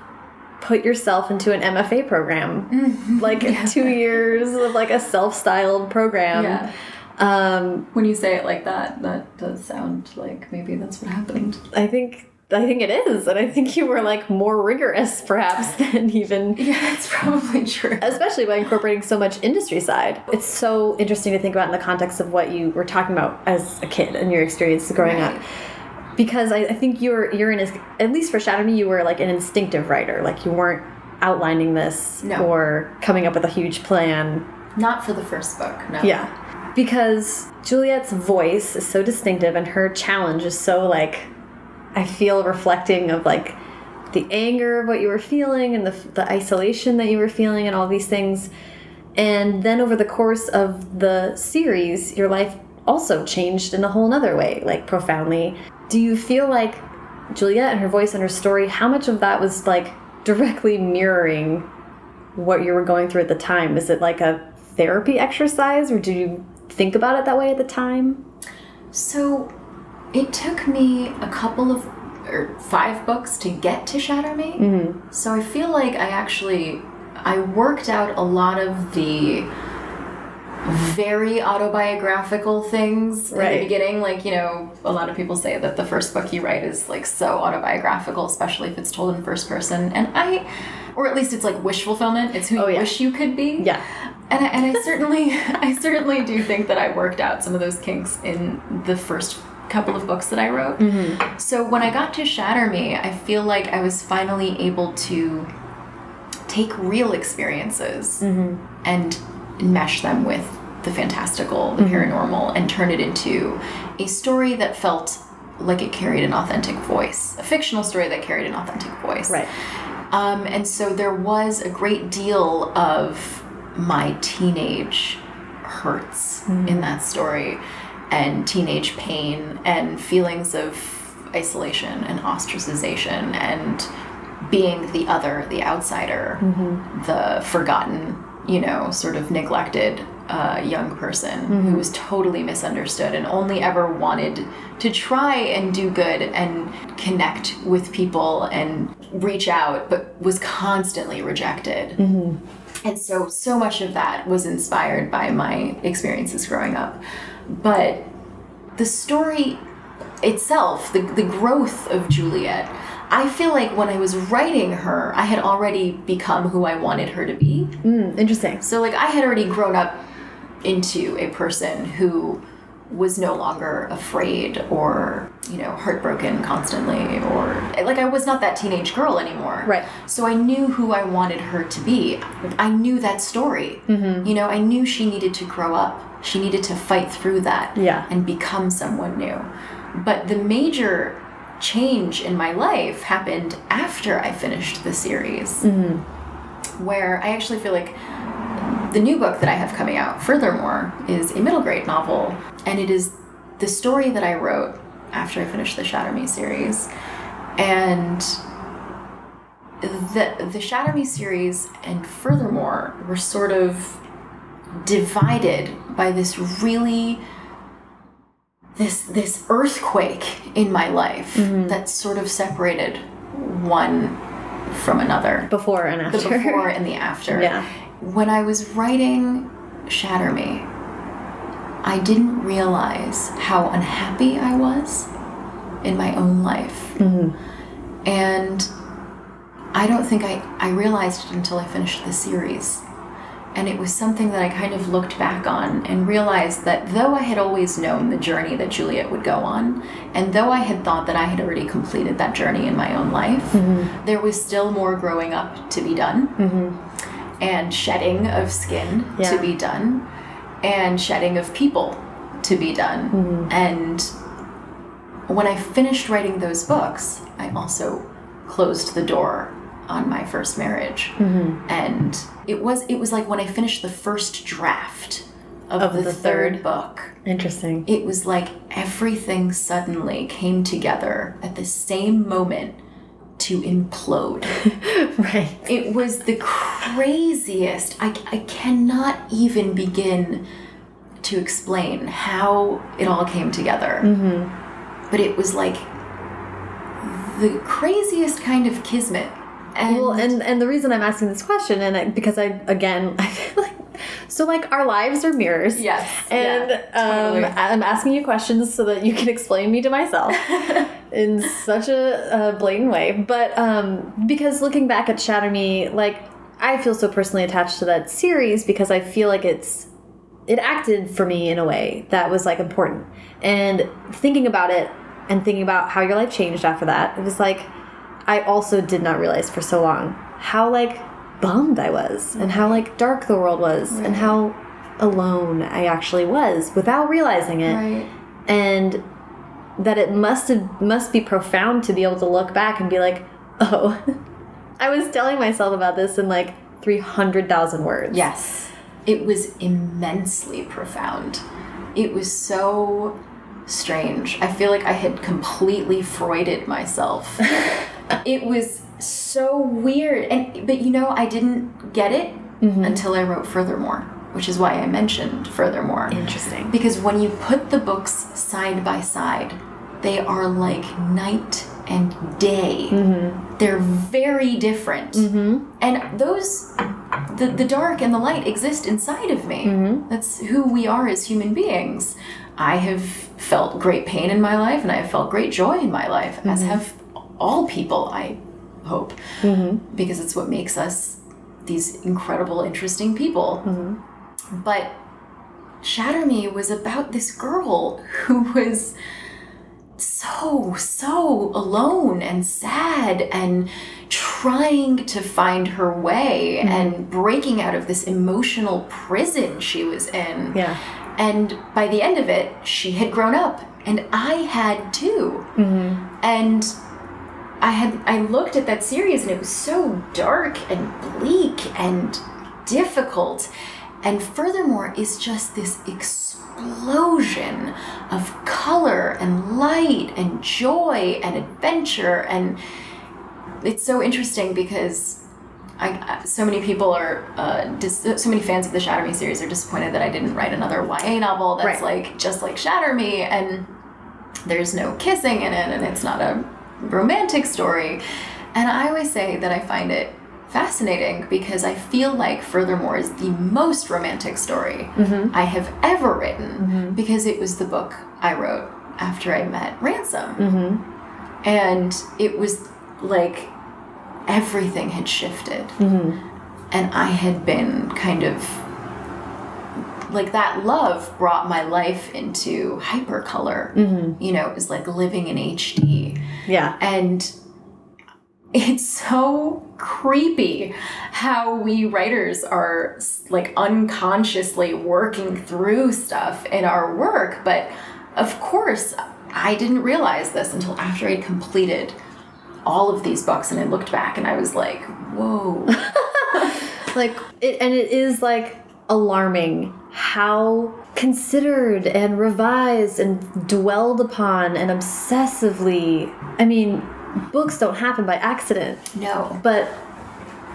put yourself into an MFA program. Like [laughs] two years of like a self-styled program. Yeah. Um, when you say it like that, that does sound like maybe that's what happened. I think I think it is, and I think you were like more rigorous perhaps [laughs] than even [laughs] Yeah, that's probably true. especially by incorporating so much industry side. It's so interesting to think about in the context of what you were talking about as a kid and your experience growing Right. up. Because I, I think you're you're in a, at least for Shatter Me, you were like an instinctive writer. Like you weren't outlining this No. or coming up with a huge plan. Not for the first book, no. Yeah. Because Juliet's voice is so distinctive and her challenge is so like I feel reflecting of like the anger of what you were feeling and the, the isolation that you were feeling and all these things. And then over the course of the series, your life also changed in a whole nother way, like profoundly. Do you feel like Juliet and her voice and her story, how much of that was like directly mirroring what you were going through at the time? Is it like a therapy exercise or did you think about it that way at the time? So it took me a couple of or five books to get to Shatter Me. Mm-hmm. So I feel like I actually I worked out a lot of the very autobiographical things in Right. the beginning. Like, you know, a lot of people say that the first book you write is like so autobiographical, especially if it's told in first person. And I, or at least it's like wish fulfillment. It's who Oh, you yeah. wish you could be. Yeah. And I, and I certainly, [laughs] I certainly do think that I worked out some of those kinks in the first couple of books that I wrote. Mm-hmm. So when I got to Shatter Me, I feel like I was finally able to take real experiences mm-hmm. and mesh them with the fantastical, the mm-hmm. paranormal, and turn it into a story that felt like it carried an authentic voice, a fictional story that carried an authentic voice. Right. Um, and so there was a great deal of my teenage hurts in mm-hmm. that story, and teenage pain, and feelings of isolation and ostracization, and being the other, the outsider, mm-hmm. the forgotten, you know, sort of neglected uh, young person who was totally misunderstood and only ever wanted to try and do good and connect with people and reach out, but was constantly rejected. And so, so much of that was inspired by my experiences growing up. But the story itself, the, the growth of Juliet, I feel like when I was writing her, I had already become who I wanted her to be. Mm, interesting. So, like, I had already grown up into a person who was no longer afraid or, you know, heartbroken constantly or like I was not that teenage girl anymore. Right. So I knew who I wanted her to be. I knew that story. Mm-hmm. You know, I knew she needed to grow up. She needed to fight through that Yeah. and become someone new. But the major change in my life happened after I finished the series. Mm-hmm. where I actually feel like the new book that I have coming out, furthermore, is a middle grade novel, and it is the story that I wrote after I finished the Shatter Me series. And the the Shatter Me series and furthermore were sort of divided by this really this this earthquake in my life mm-hmm. that sort of separated one from another Before and after the before and the [laughs] after. Yeah. When I was writing Shatter Me, I didn't realize how unhappy I was in my own life. Mm-hmm. And I don't think I, I realized it until I finished the series. And it was something that I kind of looked back on and realized that though I had always known the journey that Juliet would go on, and though I had thought that I had already completed that journey in my own life, mm-hmm. there was still more growing up to be done mm-hmm. and shedding of skin Yeah. to be done and shedding of people to be done. Mm-hmm. And when I finished writing those books, I also closed the door on my first marriage. Mm-hmm. And it was it was like when I finished the first draft of, Of the, the third third. book Interesting. it was like everything suddenly came together at the same moment to implode. [laughs] Right. it was the craziest. I, I cannot even begin to explain how it all came together. Mm-hmm. But it was like the craziest kind of kismet. And, Well, and and the reason I'm asking this question, and I, because I again, [laughs] I feel like so like our lives are mirrors. Yes, And yeah, totally. um, I'm asking you questions so that you can explain me to myself [laughs] in such a, uh blatant way. But um, because looking back at Shatter Me, like I feel so personally attached to that series because I feel like it's it acted for me in a way that was like important. And thinking about it and thinking about how your life changed after that, it was like I also did not realize for so long how like bummed I was and how like dark the world was and how alone I actually was without realizing it right. and that it must have must be profound to be able to look back and be like, "Oh, [laughs] I was telling myself about this in like 300,000 words." Yes. It was immensely profound. It was so strange. I feel like I had completely Freuded myself. [laughs] it was so weird. And but you know, I didn't get it mm-hmm. until I wrote Furthermore, which is why I mentioned Furthermore. Interesting. Because when you put the books side by side, they are like night and day. Mm-hmm. They're very different. Mm-hmm. And those, the, the dark and the light exist inside of me. That's who we are as human beings. I have felt great pain in my life and I have felt great joy in my life, as have all people, I hope, mm-hmm. because it's what makes us these incredible, interesting people. Mm-hmm. But Shatter Me was about this girl who was so, so alone and sad and trying to find her way mm-hmm. and breaking out of this emotional prison she was in. Yeah. And by the end of it, she had grown up, and I had too. And I had I looked at that series, and it was so dark and bleak and difficult. And furthermore, is just this explosion of color and light and joy and adventure. And it's so interesting because I, so many people are, uh, dis- so many fans of the Shatter Me series are disappointed that I didn't write another YA novel that's Right. like just like Shatter Me, and there's no kissing in it, and it's not a romantic story. And I always say that I find it fascinating because I feel like Furthermore is the most romantic story mm-hmm. I have ever written mm-hmm. because it was the book I wrote after I met Ransom. Mm-hmm. And it was like everything had shifted. And I had been kind of like that love brought my life into hypercolor. Mm-hmm. You know, it was like living in HD. Yeah. And it's so creepy how we writers are like unconsciously working through stuff in our work. But of course, I didn't realize this until after I'd completed all of these books and I looked back and I was like, whoa. [laughs] like it and it is like alarming how considered and revised and dwelled upon and obsessively i mean books don't happen by accident No. but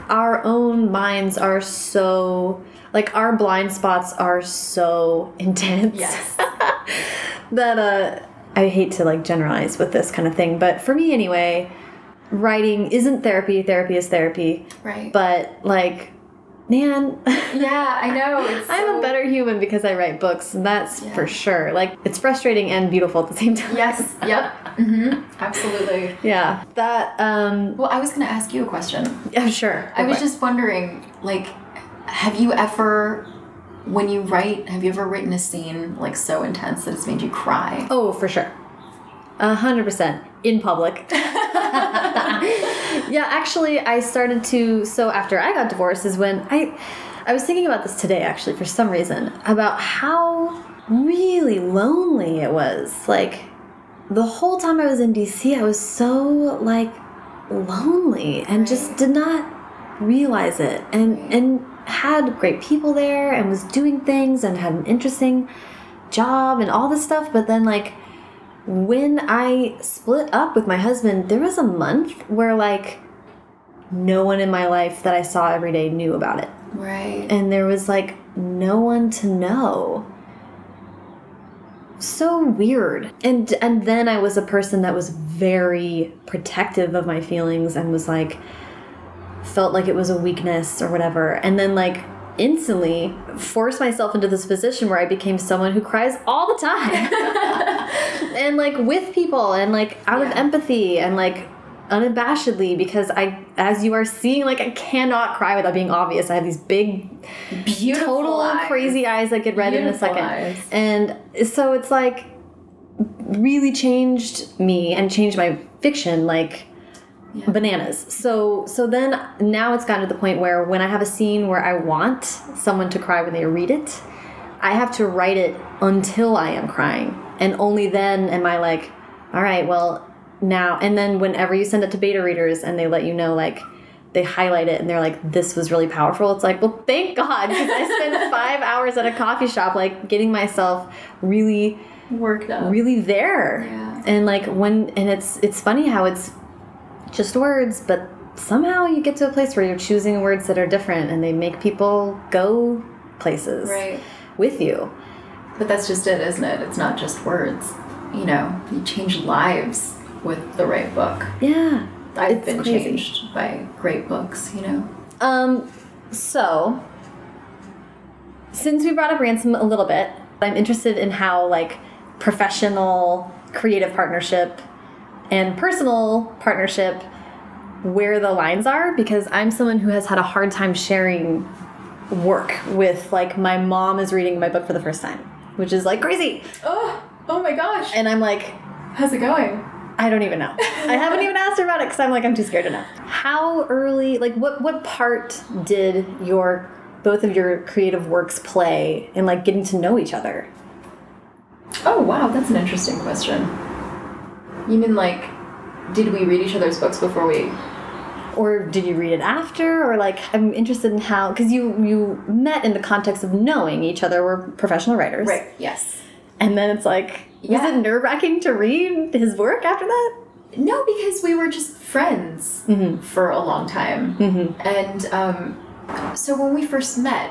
our own minds are so like our blind spots are so intense Yes. [laughs] that uh I hate to like generalize with this kind of thing, but for me anyway, writing isn't therapy, therapy is therapy. Right. But like man, yeah, I know. It's [laughs] I'm so- a better human because I write books, and that's Yeah. for sure. Like it's frustrating and beautiful at the same [laughs] time. Yes. Yep. Mm -hmm. Absolutely. Yeah. That um Well, I was going to ask you a question. yeah, sure. I was just wondering, like, have you ever, when you write, have you ever written a scene like so intense that it's made you cry? Oh, for sure. A hundred percent in public. [laughs] yeah, actually, I started to. So after I got divorced is when I, I was thinking about this today. Actually, for some reason, about how really lonely it was. Like the whole time I was in DC, I was so like lonely and just did not realize it. And and had great people there and was doing things and had an interesting job and all this stuff. But then like when I split up with my husband, there was a month where like no one in my life that I saw every day knew about it. Right. And there was like no one to know. So weird. And and then I was a person that was very protective of my feelings and was like felt like it was a weakness or whatever. And then like instantly forced myself into this position where I became someone who cries all the time. [laughs] and like with people and like out of empathy and like unabashedly because I as you are seeing like I cannot cry without being obvious. I have these big Beautiful total eyes. crazy eyes that get red in a second. eyes. And so it's like really changed me and changed my fiction like Yeah. bananas. So so then now it's gotten to the point where when I have a scene where I want someone to cry when they read it, I have to write it until I am crying. And only then am I like, all right, well, now and then whenever you send it to beta readers and they let you know like they highlight it and they're like, this was really powerful. It's like, well, thank God, because I spent [laughs] five hours at a coffee shop, like getting myself really Worked up. really there Yeah. and like when and it's it's funny how it's just words but somehow you get to a place where you're choosing words that are different and they make people go places Right. with you But that's just it, isn't it? It's not just words. You know, you change lives with the right book. yeah I've been crazy. changed by great books, you know? um so since we brought up ransom a little bit i'm interested in how like professional creative partnership and personal partnership where the lines are because I'm someone who has had a hard time sharing work with like my mom is reading my book for the first time, which is like crazy. Oh, oh my gosh. And I'm like, How's it going? I don't even know. I haven't even asked her about it because I'm like, I'm too scared to know. How early, like, what what part did your both of your creative works play in like getting to know each other? Oh, wow, that's an interesting question. You mean like, did we read each other's books before we. or did you read it after or like i'm interested in how because you you met in the context of knowing each other were professional writers right yes. and then it's like Yeah. was it nerve-wracking to read his work after that No, because we were just friends for a long time. And um, so when we first met,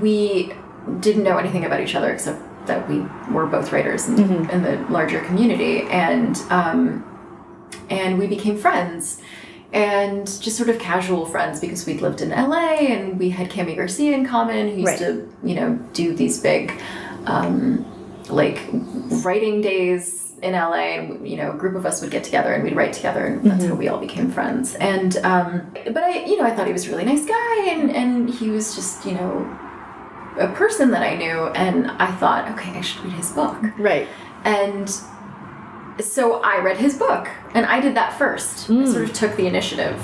we didn't know anything about each other except that we were both writers in, in the larger community. And, um, and we became friends. And just sort of casual friends because we'd lived in LA and we had Kami Garcia in common who used Right. to, you know, do these big um, like writing days in LA, and you know, a group of us would get together and we'd write together, and that's how we all became friends. And um, but I, you know, I thought he was a really nice guy, and and he was just you know a person that I knew, and I thought, okay, I should read his book, right and so I read his book, and I did that first. I sort of took the initiative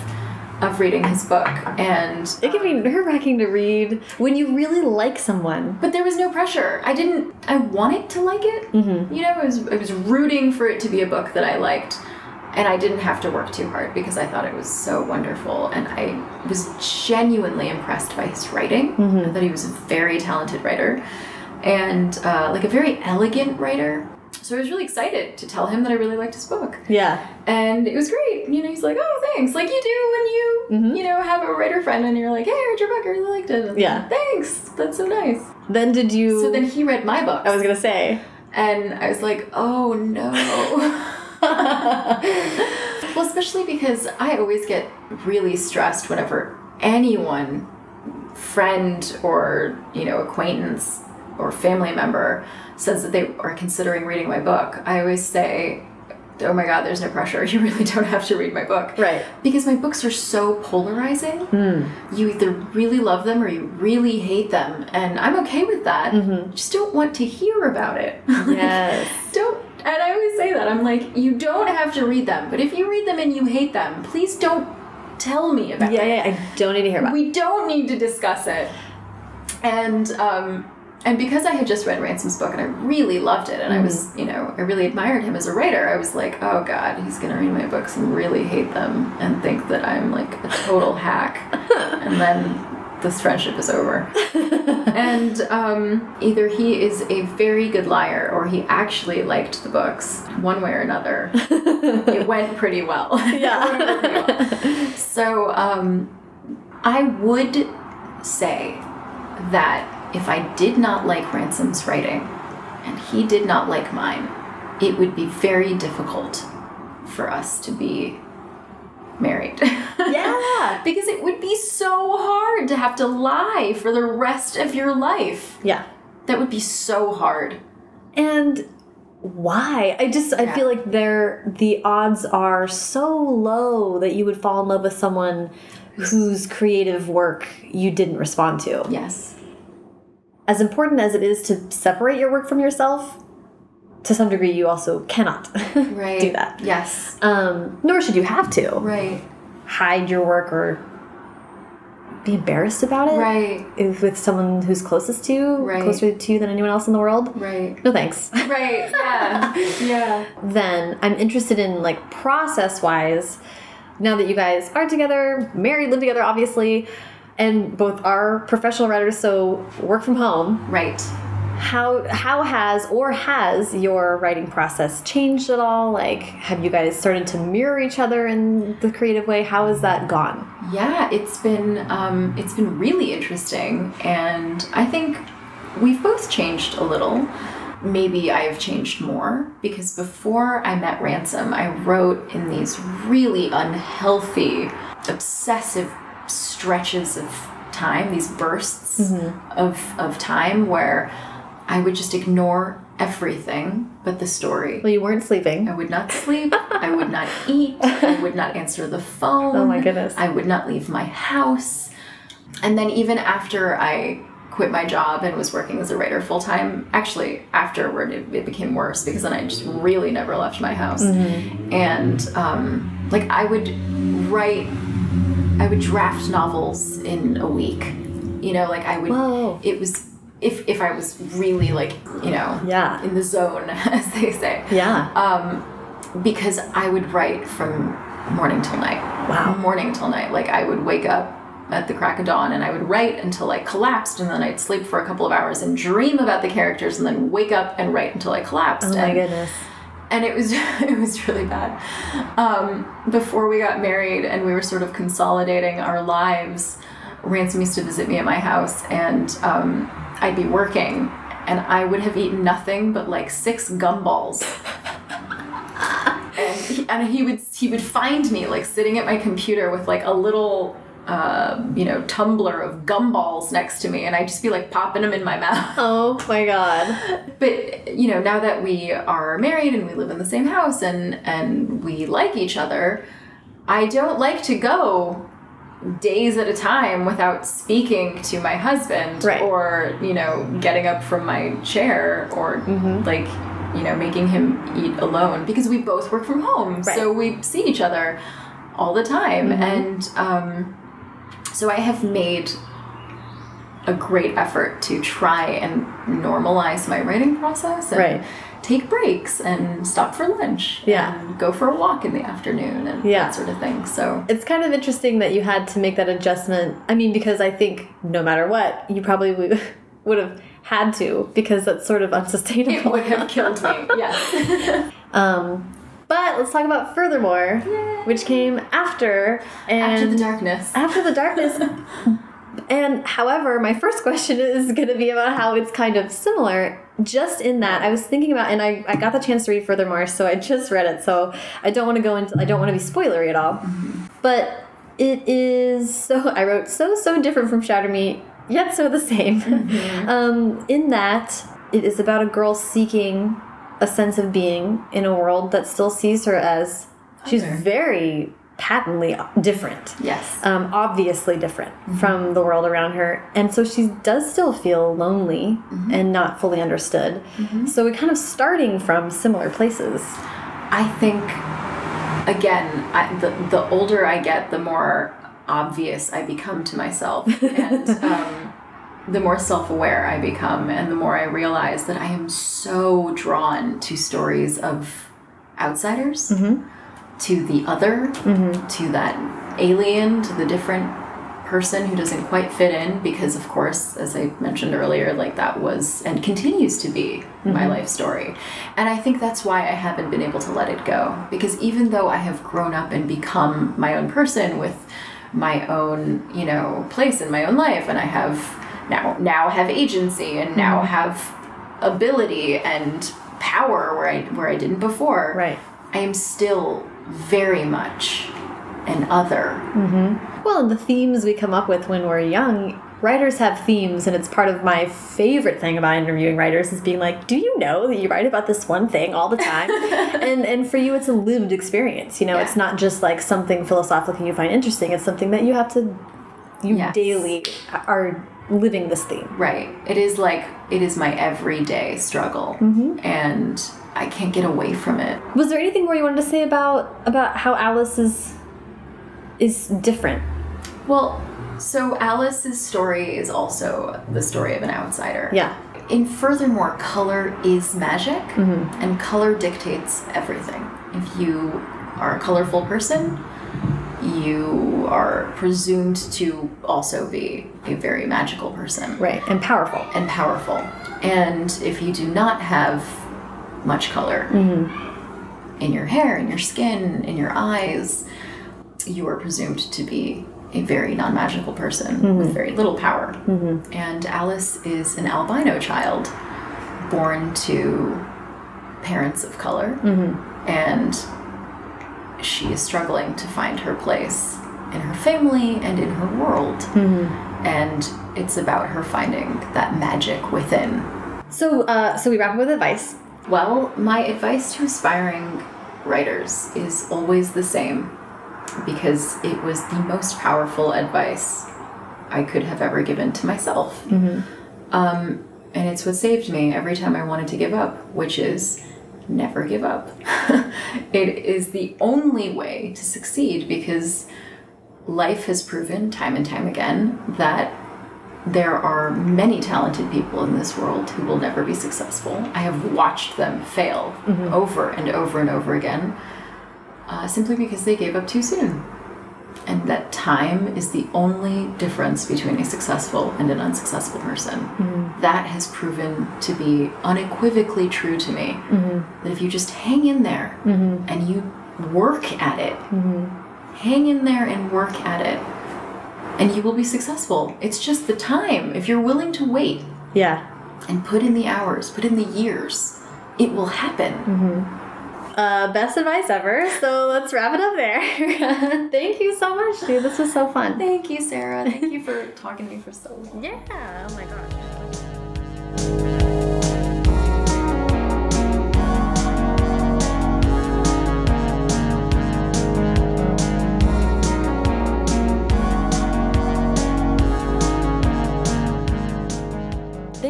of reading his book, and it can be nerve-wracking to read when you really like someone But there was no pressure. I didn't. I wanted to like it. Mm-hmm. You know, I was I was rooting for it to be a book that I liked, and I didn't have to work too hard because I thought it was so wonderful. And I was genuinely impressed by his writing. I thought he was a very talented writer and uh, like a very elegant writer. So I was really excited to tell him that I really liked his book. Yeah. And it was great. You know, he's like, oh, thanks. Like you do when you, you know, have a writer friend and you're like, hey, I read your book. I really liked it. And Yeah. Thanks. That's so nice. Then did you? So then he read my book. I was gonna say. And I was like, oh no. [laughs] [laughs] well, especially because I always get really stressed whenever anyone, friend or, you know, acquaintance or family member says that they are considering reading my book. I always say, oh my god, there's no pressure. [laughs] You really don't have to read my book. Right. Because my books are so polarizing. Hmm. You either really love them or you really hate them. And I'm okay with that. Mm-hmm. Just don't want to hear about it. [laughs] Yes. don't. And I always say that. I'm like, you don't have to read them. But if you read them and you hate them, please don't tell me about Yeah, it. yeah. I don't need to hear about. it. We don't need to discuss it. And um, and because I had just read Ransom's book and I really loved it, and I was, you know, I really admired him as a writer. I was like, oh god, he's gonna read my books and really hate them and think that I'm like a total hack, [laughs] and then this friendship is over. [laughs] and um, either he is a very good liar or he actually liked the books, one way or another. [laughs] it went pretty well. Yeah. [laughs] Pretty well. So um, I would say that if I did not like Ransom's writing and he did not like mine, it would be very difficult for us to be married. Yeah. [laughs] because it would be so hard to have to lie for the rest of your life. Yeah. That would be so hard. And why? I just I feel like there the odds are so low that you would fall in love with someone whose creative work you didn't respond to. Yes. As important as it is to separate your work from yourself, to some degree you also cannot [laughs] Right. do that. Yes. Um, nor should you have to Right. hide your work or be embarrassed about it Right. if with someone who's closest to you, Right. closer to you than anyone else in the world. Right. No thanks. [laughs] Right. Yeah. [laughs] yeah. then I'm interested in like process wise. Now that you guys are together, married, live together, obviously, and both are professional writers, so work from home. Right. How how has or has your writing process changed at all? Like, have you guys started to mirror each other in the creative way? How has that gone? Yeah, it's been um, it's been really interesting, and I think we've both changed a little. Maybe I have changed more because before I met Ransom, I wrote in these really unhealthy, obsessive stretches of time, these bursts of of time where I would just ignore everything but the story. Well, you weren't sleeping. I would not sleep. I would not eat. I would not answer the phone. Oh my goodness. I would not leave my house. And then even after I quit my job and was working as a writer full time, actually afterward it, it became worse because then I just really never left my house. Mm-hmm. And um, like I would write, I would draft novels in a week. You know, like I would. Whoa. It was if if I was really like you know Yeah. in the zone [laughs] as they say Yeah. um, because I would write from morning till night. Wow. Morning till night. Like I would wake up at the crack of dawn and I would write until I collapsed and then I'd sleep for a couple of hours and dream about the characters and then wake up and write until I collapsed. oh my and, goodness. and it was [laughs] it was really bad. Um, before we got married and we were sort of consolidating our lives, Ransom used to visit me at my house and um, I'd be working and I would have eaten nothing but like six gumballs. [laughs] and he, and he would he would find me like sitting at my computer with like a little uh, you know tumbler of gumballs next to me and I'd just be like popping them in my mouth. [laughs] Oh my god. But you know, now that we are married and we live in the same house and and we like each other, I don't like to go days at a time without speaking to my husband Right. or you know getting up from my chair or like you know making him eat alone because we both work from home Right. so we see each other all the time and um, so i have made a great effort to try and normalize my writing process and Right. Take breaks and stop for lunch. Yeah. And go for a walk in the afternoon and Yeah. that sort of thing. So It's kind of interesting that you had to make that adjustment. I mean, because I think no matter what, you probably [laughs] would, would have had to because that's sort of [laughs] unsustainable. it would have killed me. [laughs] Yes. Um, but let's talk about Furthermore, which came after and After the darkness. After the darkness. And however, my first question [laughs] is going to be about how it's kind of similar. Just in that, I was thinking about, and I, I got the chance to read Furthermore, so I just read it. So I don't want to go into, I don't want to be spoilery at all. But it is so, [laughs] I wrote so, so different from Shatter Me, yet so the same. [laughs] um, in that, it is about a girl seeking a sense of being in a world that still sees her as she's very patently different yes. um, obviously different from the world around her. And so she does still feel lonely and not fully understood. So we're kind of starting from similar places. I think again, I, the the older I get, the more obvious I become to myself, [laughs] and um, the more self aware I become, and the more I realize that I am so drawn to stories of outsiders, to the other, mm-hmm. to that alien, to the different person who doesn't quite fit in because of course as i mentioned earlier like that was and continues to be my mm-hmm. life story. And i think that's why i haven't been able to let it go because even though i have grown up and become my own person with my own you know place in my own life and i have now now have agency and mm-hmm. now have ability and power where i where i didn't before Right. i am still very much an other mm-hmm. Well, and the themes we come up with when we're young, writers have themes, and it's part of my favorite thing about interviewing writers is being like, "Do you know that you write about this one thing all the time?" [laughs] and and for you, it's a lived experience. You know, Yeah. it's not just like something philosophical you find interesting. It's something that you have to, you Yes. daily are living this theme. Right. It is like it is my everyday struggle, mm-hmm. and I can't get away from it. Was there anything more you wanted to say about about how Alice is is different? Well, so Alice's story is also the story of an outsider. Yeah. And furthermore, color is magic, mm-hmm. and color dictates everything. If you are a colorful person, you are presumed to also be a very magical person. Right. And powerful. and powerful. And if you do not have much color mm-hmm. in your hair, in your skin, in your eyes, you are presumed to be a very non magical person with mm-hmm. very little power. Mm-hmm. And Alice is an albino child born to parents of color. And she is struggling to find her place in her family and in her world. And it's about her finding that magic within. So uh, so we wrap up with advice. Well, my advice to aspiring writers is always the same because it was the most powerful advice I could have ever given to myself. Um, and it's what saved me every time I wanted to give up, which is never give up. [laughs] it is the only way to succeed because life has proven time and time again that there are many talented people in this world who will never be successful. I have watched them fail mm-hmm. over and over and over again uh, simply because they gave up too soon. And that time is the only difference between a successful and an unsuccessful person. Mm-hmm. That has proven to be unequivocally true to me. Mm-hmm. That if you just hang in there and you work at it, hang in there and work at it, and you will be successful. It's just the time. If you're willing to wait Yeah. and put in the hours, put in the years, it will happen. Uh, best advice ever. So let's wrap it up there. [laughs] Thank you so much, dude. This was so fun. Thank you, Sarah. Thank you for talking to me for so long. [laughs] Yeah. Oh my gosh.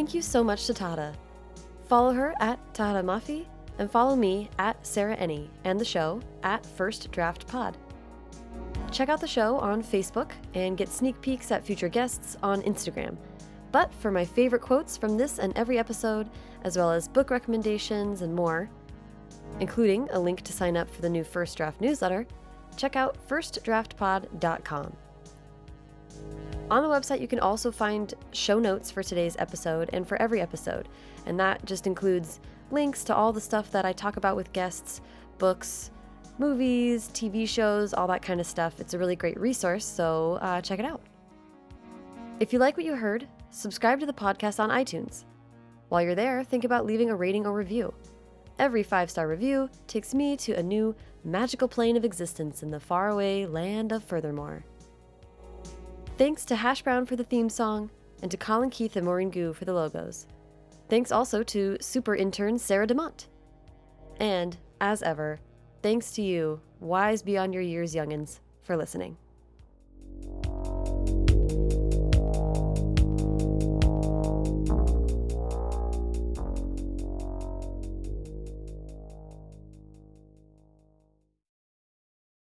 Thank you so much to Tahereh. Follow her at Tahereh Mafi and follow me at Sarah Enni and the show at First Draft Pod. Check out the show on Facebook and get sneak peeks at future guests on Instagram. But for my favorite quotes from this and every episode, as well as book recommendations and more, including a link to sign up for the new First Draft newsletter, check out firstdraftpod.com. On the website, you can also find show notes for today's episode and for every episode, and that just includes links to all the stuff that I talk about with guests, books, movies, TV shows, all that kind of stuff. It's a really great resource, so uh, check it out. If you like what you heard, subscribe to the podcast on iTunes. While you're there, think about leaving a rating or review. Every five star review takes me to a new magical plane of existence in the faraway land of Furthermore. Thanks to Hash Brown for the theme song, and to Colin Keith and Maureen Goo for the logos. Thanks also to super intern Sarah DeMont. And, as ever, thanks to you, wise beyond your years youngins, for listening.